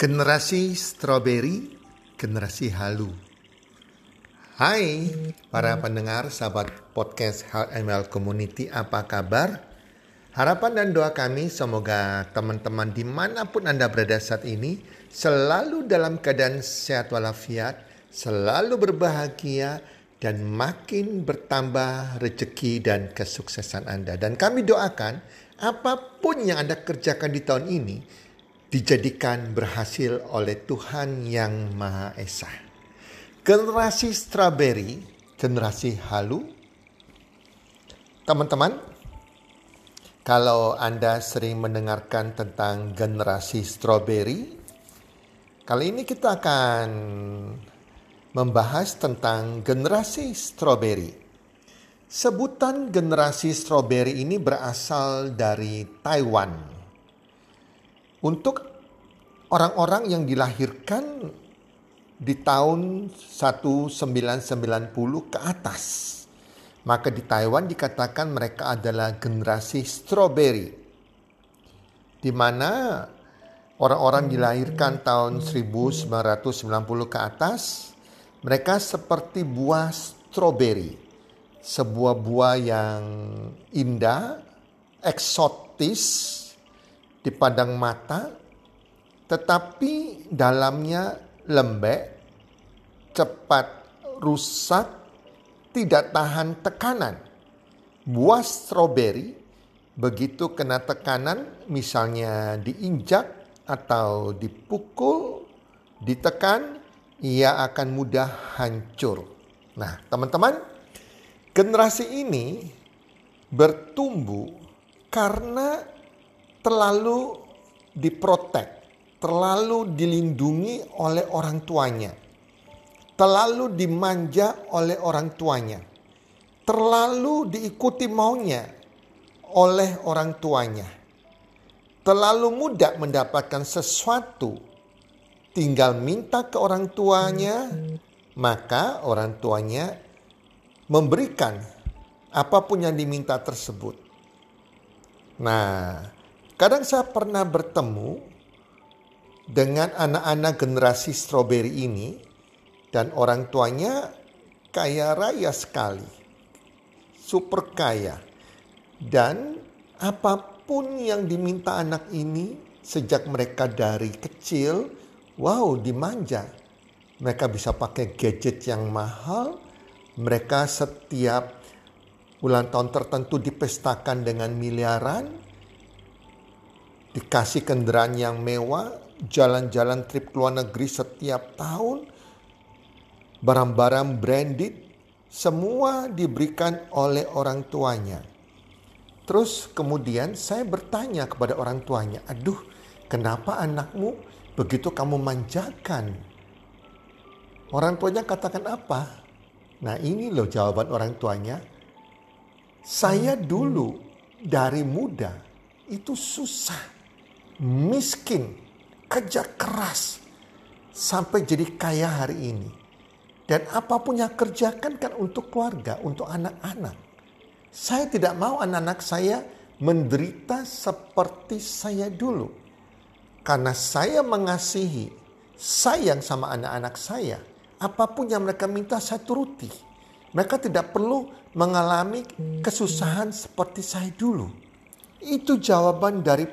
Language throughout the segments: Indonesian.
Generasi stroberi, generasi halu. Hai para pendengar sahabat podcast ML Community apa kabar? Harapan dan doa kami semoga teman-teman di mana pun Anda berada saat ini selalu dalam keadaan sehat walafiat, selalu berbahagia, dan makin bertambah rezeki dan kesuksesan Anda. Dan kami doakan apa pun yang Anda kerjakan di tahun ini, dijadikan berhasil oleh Tuhan yang Maha Esa. Generasi strawberry, generasi halu. Teman-teman, kalau Anda sering mendengarkan tentang generasi strawberry, kali ini kita akan membahas tentang generasi strawberry. Sebutan generasi strawberry ini berasal dari Taiwan untuk orang-orang yang dilahirkan di tahun 1990 ke atas. Maka di Taiwan dikatakan mereka adalah generasi strawberry. Di mana orang-orang dilahirkan tahun 1990 ke atas, mereka seperti buah strawberry. Sebuah buah yang indah, eksotis, di padang mata, tetapi dalamnya lembek, cepat rusak, tidak tahan tekanan. Buah stroberi begitu kena tekanan, misalnya diinjak atau dipukul, ditekan, ia akan mudah hancur. Nah, teman-teman, generasi ini bertumbuh karena terlalu diprotek, terlalu dilindungi oleh orang tuanya, terlalu dimanja oleh orang tuanya, terlalu diikuti maunya oleh orang tuanya, terlalu mudah mendapatkan sesuatu, tinggal minta ke orang tuanya, maka orang tuanya memberikan apa pun yang diminta tersebut. Nah, Kadang saya pernah bertemu dengan anak-anak generasi stroberi ini dan orang tuanya kaya raya sekali. Super kaya. Dan apa pun yang diminta anak ini sejak mereka dari kecil, wow dimanja. Mereka bisa pakai gadget yang mahal, mereka setiap ulang tahun tertentu dipestakan dengan miliaran, dikasih kendaraan yang mewah, jalan-jalan trip ke luar negeri setiap tahun, barang-barang branded, semua diberikan oleh orang tuanya. Terus kemudian saya bertanya kepada orang tuanya, aduh kenapa anakmu begitu kamu manjakan? Orang tuanya katakan apa? Nah ini loh jawaban orang tuanya. Saya dulu dari muda itu susah miskin, kerja keras, sampai jadi kaya hari ini. Dan apa pun yang kerjakan kan untuk keluarga, untuk anak-anak. Saya tidak mau anak-anak saya menderita seperti saya dulu. Karena saya mengasihi, sayang sama anak-anak saya. Apa pun yang mereka minta saya turuti. Mereka tidak perlu mengalami kesusahan seperti saya dulu. Itu jawaban dari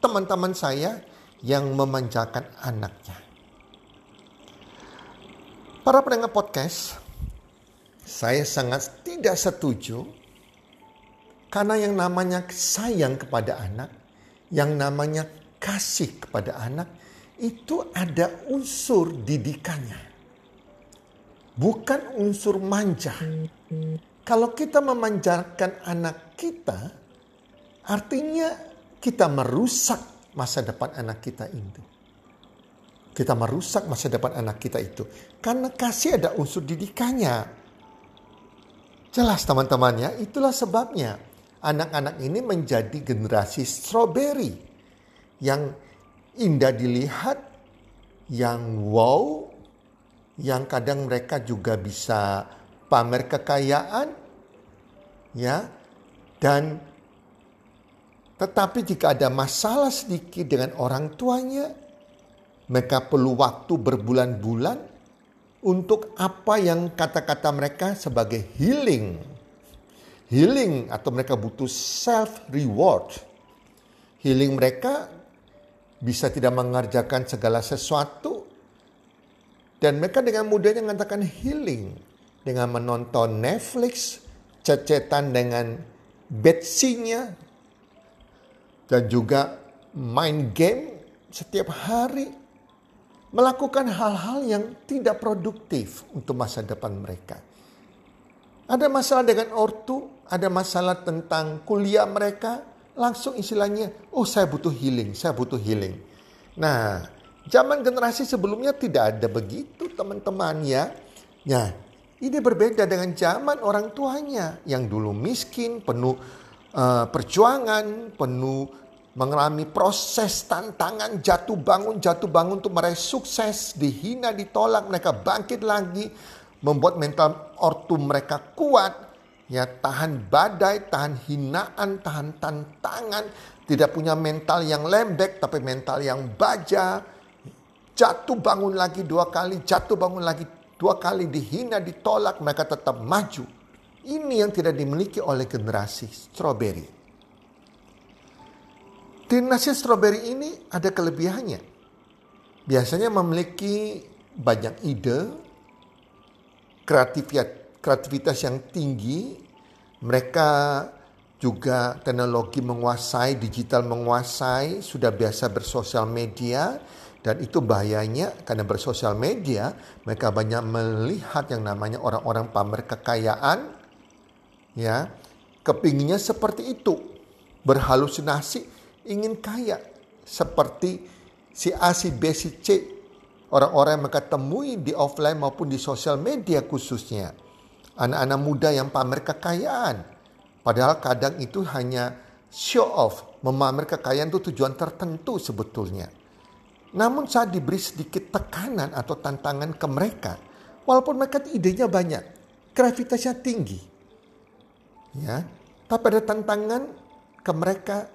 teman-teman saya yang memanjakan anaknya. Para pendengar podcast, saya sangat tidak setuju karena yang namanya sayang kepada anak, yang namanya kasih kepada anak, itu ada unsur didikannya. Bukan unsur manja. Kalau kita memanjakan anak kita, artinya kita merusak masa depan anak kita itu. Kita merusak masa depan anak kita itu. Karena kasih ada unsur didikannya. Jelas teman-teman ya, itulah sebabnya anak-anak ini menjadi generasi strawberry yang indah dilihat, yang wow, yang kadang mereka juga bisa pamer kekayaan, ya, dan Tetapi jika ada masalah sedikit dengan orang tuanya, mereka perlu waktu berbulan-bulan untuk apa yang kata-kata mereka sebagai healing. Healing atau mereka butuh self reward. Healing mereka bisa tidak mengerjakan segala sesuatu. Dan mereka dengan mudahnya mengatakan healing. Dengan menonton Netflix, cecetan dengan betsinya dan juga main game setiap hari. Melakukan hal-hal yang tidak produktif untuk masa depan mereka. Ada masalah dengan ortu, ada masalah tentang kuliah mereka, langsung istilahnya, oh saya butuh healing, saya butuh healing. Nah, zaman generasi sebelumnya tidak ada begitu teman-teman ya. Ya, ini berbeda dengan zaman orang tuanya yang dulu miskin, penuh uh, perjuangan, penuh mengalami proses tantangan jatuh bangun jatuh bangun untuk meraih sukses dihina ditolak mereka bangkit lagi membuat mental ortu mereka kuat ya tahan badai tahan hinaan tahan tantangan. Tidak punya mental yang lembek tapi mental yang baja. Jatuh bangun lagi dua kali jatuh bangun lagi dua kali dihina ditolak mereka tetap maju. Ini yang tidak dimiliki oleh generasi strawberry Dinasti stroberi ini ada kelebihannya. Biasanya memiliki banyak ide, kreativitas, kreativitas yang tinggi. Mereka juga teknologi menguasai, digital menguasai, sudah biasa bersosial media. Dan itu bahayanya karena bersosial media mereka banyak melihat yang namanya orang-orang pamer kekayaan. Ya, kepinginnya seperti itu. Berhalusinasi ingin kaya seperti si A, si B, si C. Orang-orang yang mereka temui di offline maupun di sosial media khususnya. Anak-anak muda yang pamer kekayaan. Padahal kadang itu hanya show off. Memamer kekayaan itu tujuan tertentu sebetulnya. Namun saat diberi sedikit tekanan atau tantangan ke mereka. Walaupun mereka idenya banyak. Kreativitasnya tinggi. Ya, tapi ada tantangan ke mereka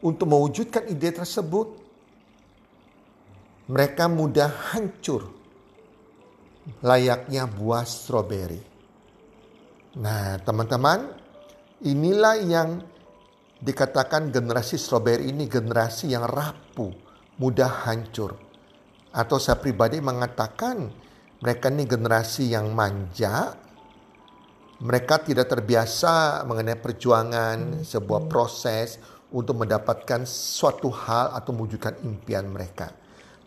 untuk mewujudkan ide tersebut, mereka mudah hancur layaknya buah stroberi. Nah, teman-teman, inilah yang dikatakan generasi stroberi ini generasi yang rapuh, mudah hancur. Atau saya pribadi mengatakan mereka ini generasi yang manja, mereka tidak terbiasa mengenai perjuangan, sebuah proses, untuk mendapatkan suatu hal atau mewujudkan impian mereka.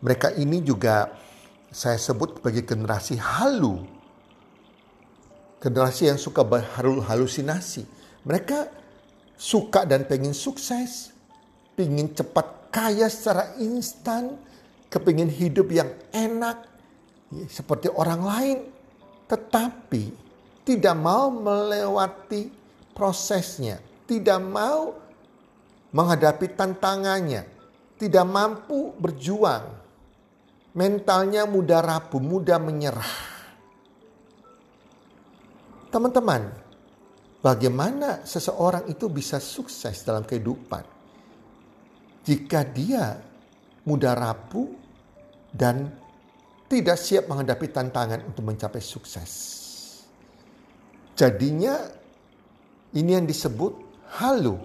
Mereka ini juga saya sebut sebagai generasi halu. Generasi yang suka berhalusinasi. Mereka suka dan pengen sukses. Pengen cepat kaya secara instan. Kepingin hidup yang enak. Ya, seperti orang lain. Tetapi tidak mau melewati prosesnya. Tidak mau menghadapi tantangannya, tidak mampu berjuang, mentalnya mudah rapuh, mudah menyerah. Teman-teman, bagaimana seseorang itu bisa sukses dalam kehidupan jika dia mudah rapuh dan tidak siap menghadapi tantangan untuk mencapai sukses. Jadinya ini yang disebut halu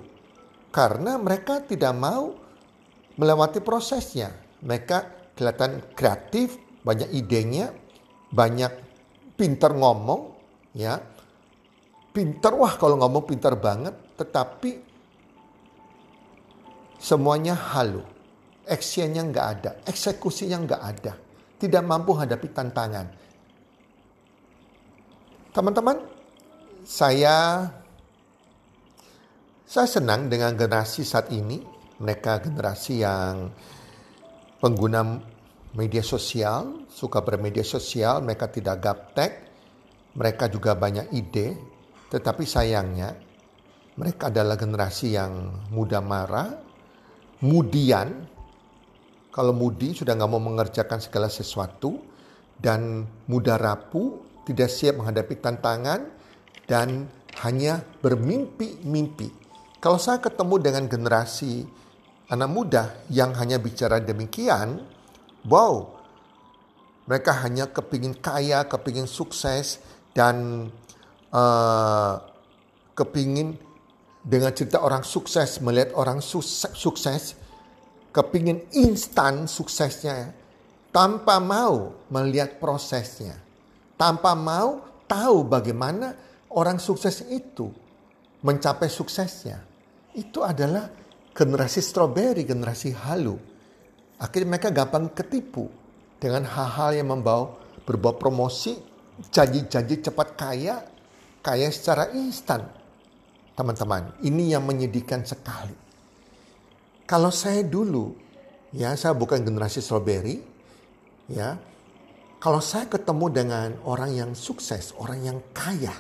karena mereka tidak mau melewati prosesnya. Mereka kelihatan kreatif, banyak idenya, banyak pintar ngomong, ya. Pintar, wah kalau ngomong pintar banget, tetapi semuanya halu. Actionnya nggak ada, eksekusinya nggak ada. Tidak mampu hadapi tantangan. Teman-teman, saya saya senang dengan generasi saat ini. Mereka generasi yang pengguna media sosial, suka bermedia sosial, mereka tidak gaptek, mereka juga banyak ide, tetapi sayangnya mereka adalah generasi yang mudah marah, mudian, kalau mudi sudah nggak mau mengerjakan segala sesuatu, dan mudah rapuh, tidak siap menghadapi tantangan, dan hanya bermimpi-mimpi. Kalau saya ketemu dengan generasi anak muda yang hanya bicara demikian, wow, mereka hanya kepingin kaya, kepingin sukses, dan uh, kepingin dengan cerita orang sukses, melihat orang sukses, sukses kepingin instan suksesnya, tanpa mau melihat prosesnya, tanpa mau tahu bagaimana orang sukses itu mencapai suksesnya. Itu adalah generasi strawberry, generasi halu. Akhirnya mereka gampang ketipu dengan hal-hal yang membawa berbau promosi, janji-janji cepat kaya, kaya secara instan. Teman-teman, ini yang menyedihkan sekali. Kalau saya dulu, ya saya bukan generasi strawberry, ya. Kalau saya ketemu dengan orang yang sukses, orang yang kaya,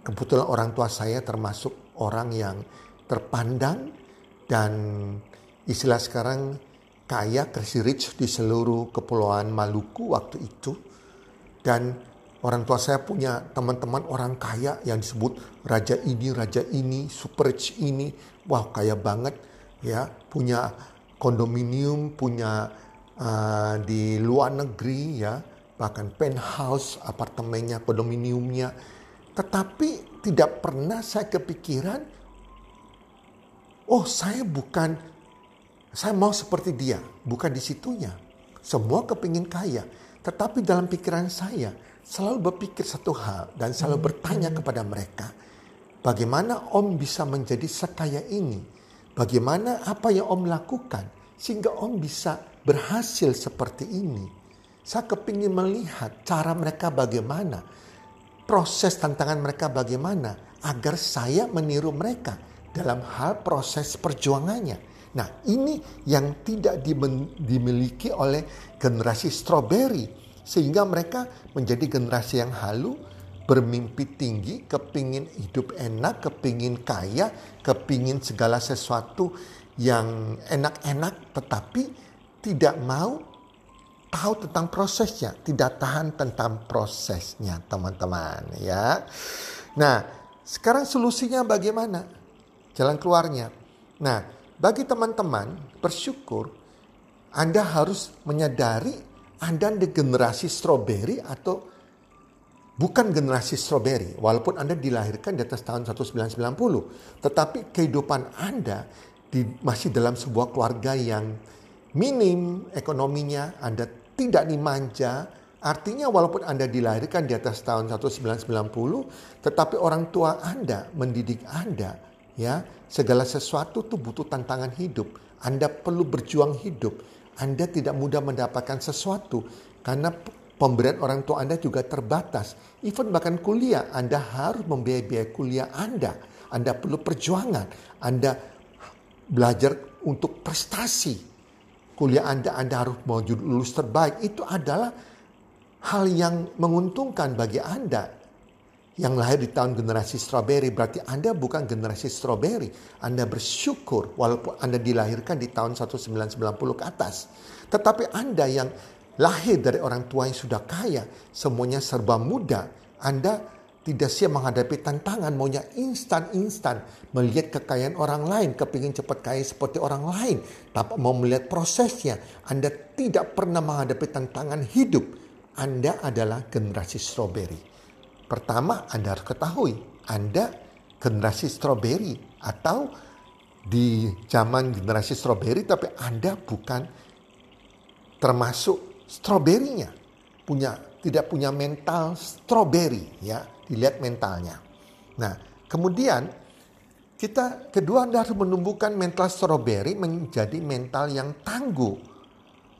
kebetulan orang tua saya termasuk orang yang terpandang dan istilah sekarang kaya, crazy rich di seluruh kepulauan Maluku waktu itu. Dan orang tua saya punya teman-teman orang kaya yang disebut raja ini, raja ini, super rich ini. Wah kaya banget ya, punya kondominium, punya uh, di luar negeri ya, bahkan penthouse apartemennya, kondominiumnya. Tetapi tidak pernah saya kepikiran, oh saya bukan saya mau seperti dia, bukan di situnya. Semua kepingin kaya. Tetapi dalam pikiran saya selalu berpikir satu hal dan selalu hmm. bertanya kepada mereka. Bagaimana om bisa menjadi sekaya ini? Bagaimana apa yang om lakukan? Sehingga om bisa berhasil seperti ini. Saya kepingin melihat cara mereka bagaimana. Proses tantangan mereka bagaimana. Agar saya meniru mereka dalam hal proses perjuangannya Nah ini yang tidak dimiliki oleh generasi strawberry. Sehingga mereka menjadi generasi yang halu, bermimpi tinggi, kepingin hidup enak, kepingin kaya, kepingin segala sesuatu yang enak-enak tetapi tidak mau tahu tentang prosesnya, tidak tahan tentang prosesnya, teman-teman ya. Nah, sekarang solusinya bagaimana? Jalan keluarnya. Nah, bagi teman-teman bersyukur Anda harus menyadari Anda di generasi strawberry atau bukan generasi strawberry. Walaupun Anda dilahirkan di atas tahun 1990. Tetapi kehidupan Anda di, masih dalam sebuah keluarga yang minim ekonominya. Anda tidak dimanja. Artinya walaupun Anda dilahirkan di atas tahun 1990. Tetapi orang tua Anda mendidik Anda ya segala sesuatu tuh butuh tantangan hidup anda perlu berjuang hidup anda tidak mudah mendapatkan sesuatu karena pemberian orang tua anda juga terbatas. Even bahkan kuliah anda harus membiayai biaya kuliah anda. Anda perlu perjuangan. Anda belajar untuk prestasi. Kuliah anda anda harus mau lulus terbaik. Itu adalah hal yang menguntungkan bagi anda yang lahir di tahun generasi strawberry berarti Anda bukan generasi strawberry. Anda bersyukur walaupun Anda dilahirkan di tahun 1990 ke atas. Tetapi Anda yang lahir dari orang tua yang sudah kaya, semuanya serba muda, Anda tidak siap menghadapi tantangan maunya instan-instan melihat kekayaan orang lain kepingin cepat kaya seperti orang lain tanpa mau melihat prosesnya Anda tidak pernah menghadapi tantangan hidup Anda adalah generasi strawberry Pertama, Anda harus ketahui, Anda generasi strawberry atau di zaman generasi strawberry tapi Anda bukan termasuk stroberinya. Punya tidak punya mental strawberry ya, dilihat mentalnya. Nah, kemudian kita kedua Anda harus menumbuhkan mental strawberry menjadi mental yang tangguh.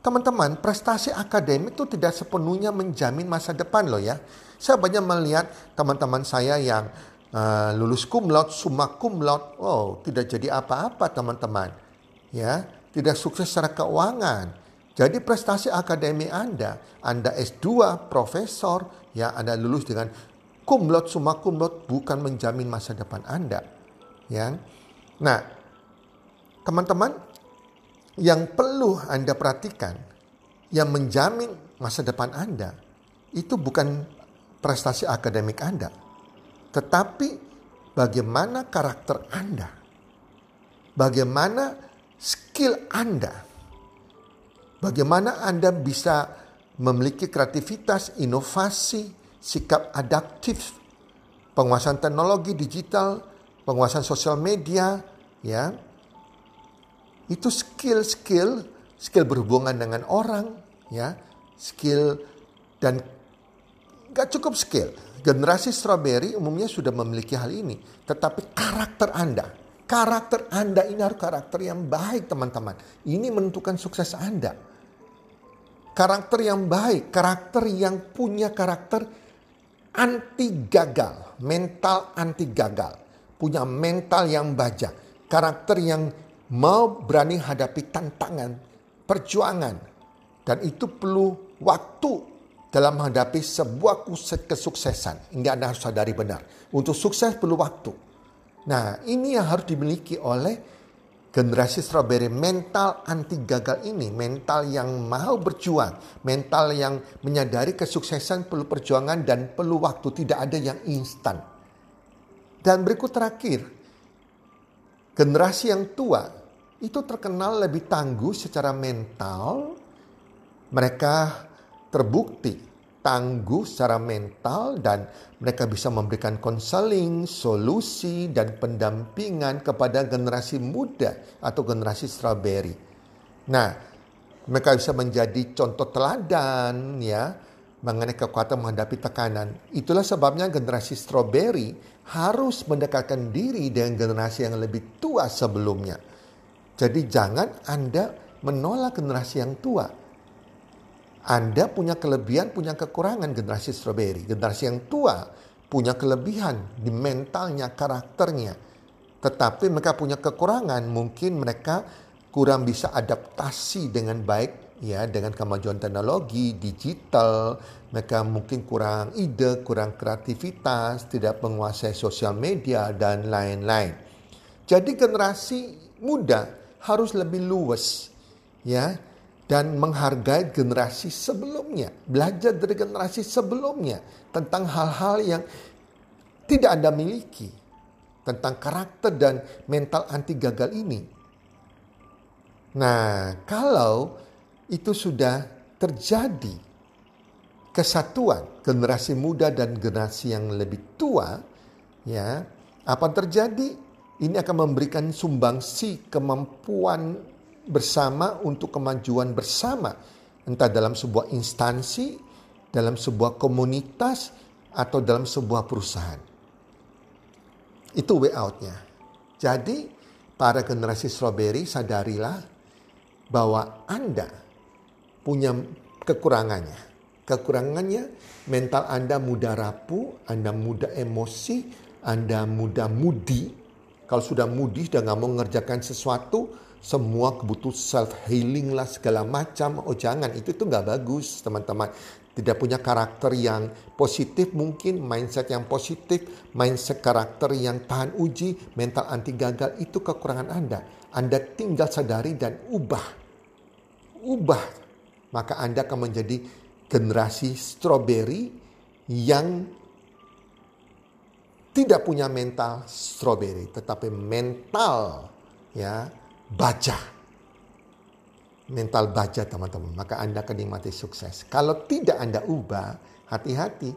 Teman-teman, prestasi akademik itu tidak sepenuhnya menjamin masa depan loh ya. Saya banyak melihat teman-teman saya yang uh, lulus cum laude, summa cum laude, oh tidak jadi apa-apa teman-teman. Ya, tidak sukses secara keuangan. Jadi prestasi akademi Anda, Anda S2, profesor, ya Anda lulus dengan cum laude, summa cum laude bukan menjamin masa depan Anda. Ya. Nah, teman-teman yang perlu Anda perhatikan yang menjamin masa depan Anda itu bukan prestasi akademik Anda, tetapi bagaimana karakter Anda. bagaimana skill Anda, bagaimana Anda bisa memiliki kreativitas, inovasi, sikap adaptif, penguasaan teknologi digital, penguasaan sosial media, ya. Itu skill-skill, skill berhubungan dengan orang, ya, skill dan gak cukup skill. Generasi strawberry umumnya sudah memiliki hal ini, tetapi karakter Anda, karakter Anda ini harus karakter yang baik, teman-teman. Ini menentukan sukses Anda. Karakter yang baik, karakter yang punya karakter anti gagal, mental anti gagal, punya mental yang baja, karakter yang mau berani hadapi tantangan, perjuangan, dan itu perlu waktu dalam menghadapi sebuah kesuksesan. Ini Anda harus sadari benar. Untuk sukses perlu waktu. Nah, ini yang harus dimiliki oleh Generasi strawberry mental anti gagal ini, mental yang mau berjuang, mental yang menyadari kesuksesan perlu perjuangan dan perlu waktu, tidak ada yang instan. Dan berikut terakhir, generasi yang tua itu terkenal lebih tangguh secara mental. Mereka terbukti tangguh secara mental dan mereka bisa memberikan konseling, solusi dan pendampingan kepada generasi muda atau generasi strawberry. Nah, mereka bisa menjadi contoh teladan ya mengenai kekuatan menghadapi tekanan. Itulah sebabnya generasi strawberry harus mendekatkan diri dengan generasi yang lebih tua sebelumnya. Jadi jangan Anda menolak generasi yang tua anda punya kelebihan, punya kekurangan generasi strawberry. Generasi yang tua punya kelebihan di mentalnya, karakternya. Tetapi mereka punya kekurangan, mungkin mereka kurang bisa adaptasi dengan baik ya dengan kemajuan teknologi digital. Mereka mungkin kurang ide, kurang kreativitas, tidak menguasai sosial media dan lain-lain. Jadi generasi muda harus lebih luas ya dan menghargai generasi sebelumnya. Belajar dari generasi sebelumnya tentang hal-hal yang tidak Anda miliki. Tentang karakter dan mental anti gagal ini. Nah, kalau itu sudah terjadi kesatuan generasi muda dan generasi yang lebih tua, ya, apa terjadi? Ini akan memberikan sumbangsi kemampuan bersama untuk kemajuan bersama, entah dalam sebuah instansi, dalam sebuah komunitas, atau dalam sebuah perusahaan. Itu way outnya. Jadi, para generasi strawberry sadarilah bahwa Anda punya kekurangannya. Kekurangannya mental Anda mudah rapuh, Anda mudah emosi, Anda mudah mudi. Kalau sudah mudi dan nggak mau mengerjakan sesuatu, semua kebutuhan self healing lah segala macam. Oh jangan, itu tuh nggak bagus teman-teman. Tidak punya karakter yang positif mungkin, mindset yang positif, mindset karakter yang tahan uji, mental anti gagal itu kekurangan Anda. Anda tinggal sadari dan ubah. Ubah. Maka Anda akan menjadi generasi strawberry yang tidak punya mental strawberry, tetapi mental ya baca. Mental baca teman-teman, maka Anda akan nikmati sukses. Kalau tidak Anda ubah, hati-hati.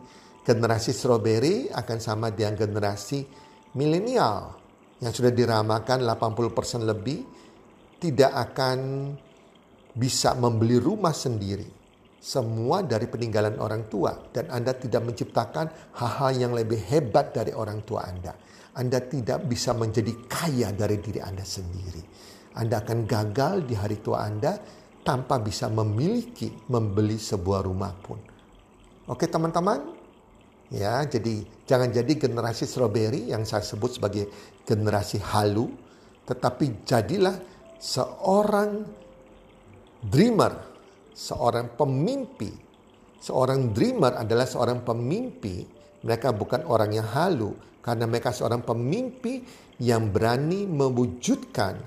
Generasi strawberry akan sama dengan generasi milenial yang sudah diramalkan 80% lebih tidak akan bisa membeli rumah sendiri. Semua dari peninggalan orang tua dan Anda tidak menciptakan hal-hal yang lebih hebat dari orang tua Anda. Anda tidak bisa menjadi kaya dari diri Anda sendiri. Anda akan gagal di hari tua Anda tanpa bisa memiliki, membeli sebuah rumah pun. Oke teman-teman, ya jadi jangan jadi generasi strawberry yang saya sebut sebagai generasi halu, tetapi jadilah seorang dreamer, seorang pemimpi. Seorang dreamer adalah seorang pemimpi, mereka bukan orang yang halu, karena mereka seorang pemimpi yang berani mewujudkan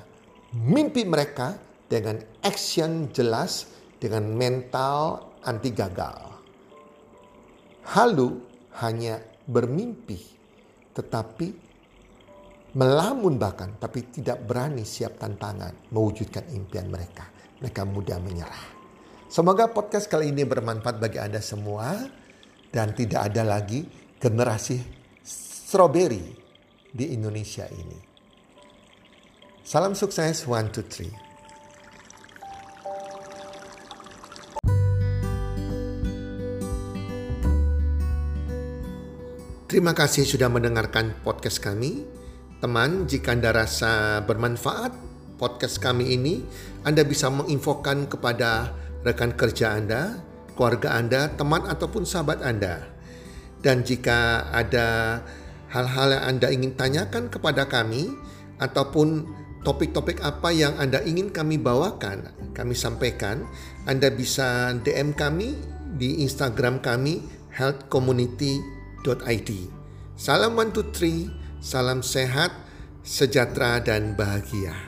mimpi mereka dengan action jelas, dengan mental anti gagal. Halu hanya bermimpi, tetapi melamun bahkan, tapi tidak berani siap tantangan mewujudkan impian mereka. Mereka mudah menyerah. Semoga podcast kali ini bermanfaat bagi Anda semua dan tidak ada lagi generasi strawberry di Indonesia ini. Salam sukses, one, two, three. Terima kasih sudah mendengarkan podcast kami. Teman, jika Anda rasa bermanfaat podcast kami ini, Anda bisa menginfokan kepada rekan kerja Anda, keluarga Anda, teman ataupun sahabat Anda. Dan jika ada hal-hal yang Anda ingin tanyakan kepada kami ataupun topik-topik apa yang Anda ingin kami bawakan, kami sampaikan, Anda bisa DM kami di Instagram kami healthcommunity.com id. Salam one two three, salam sehat, sejahtera dan bahagia.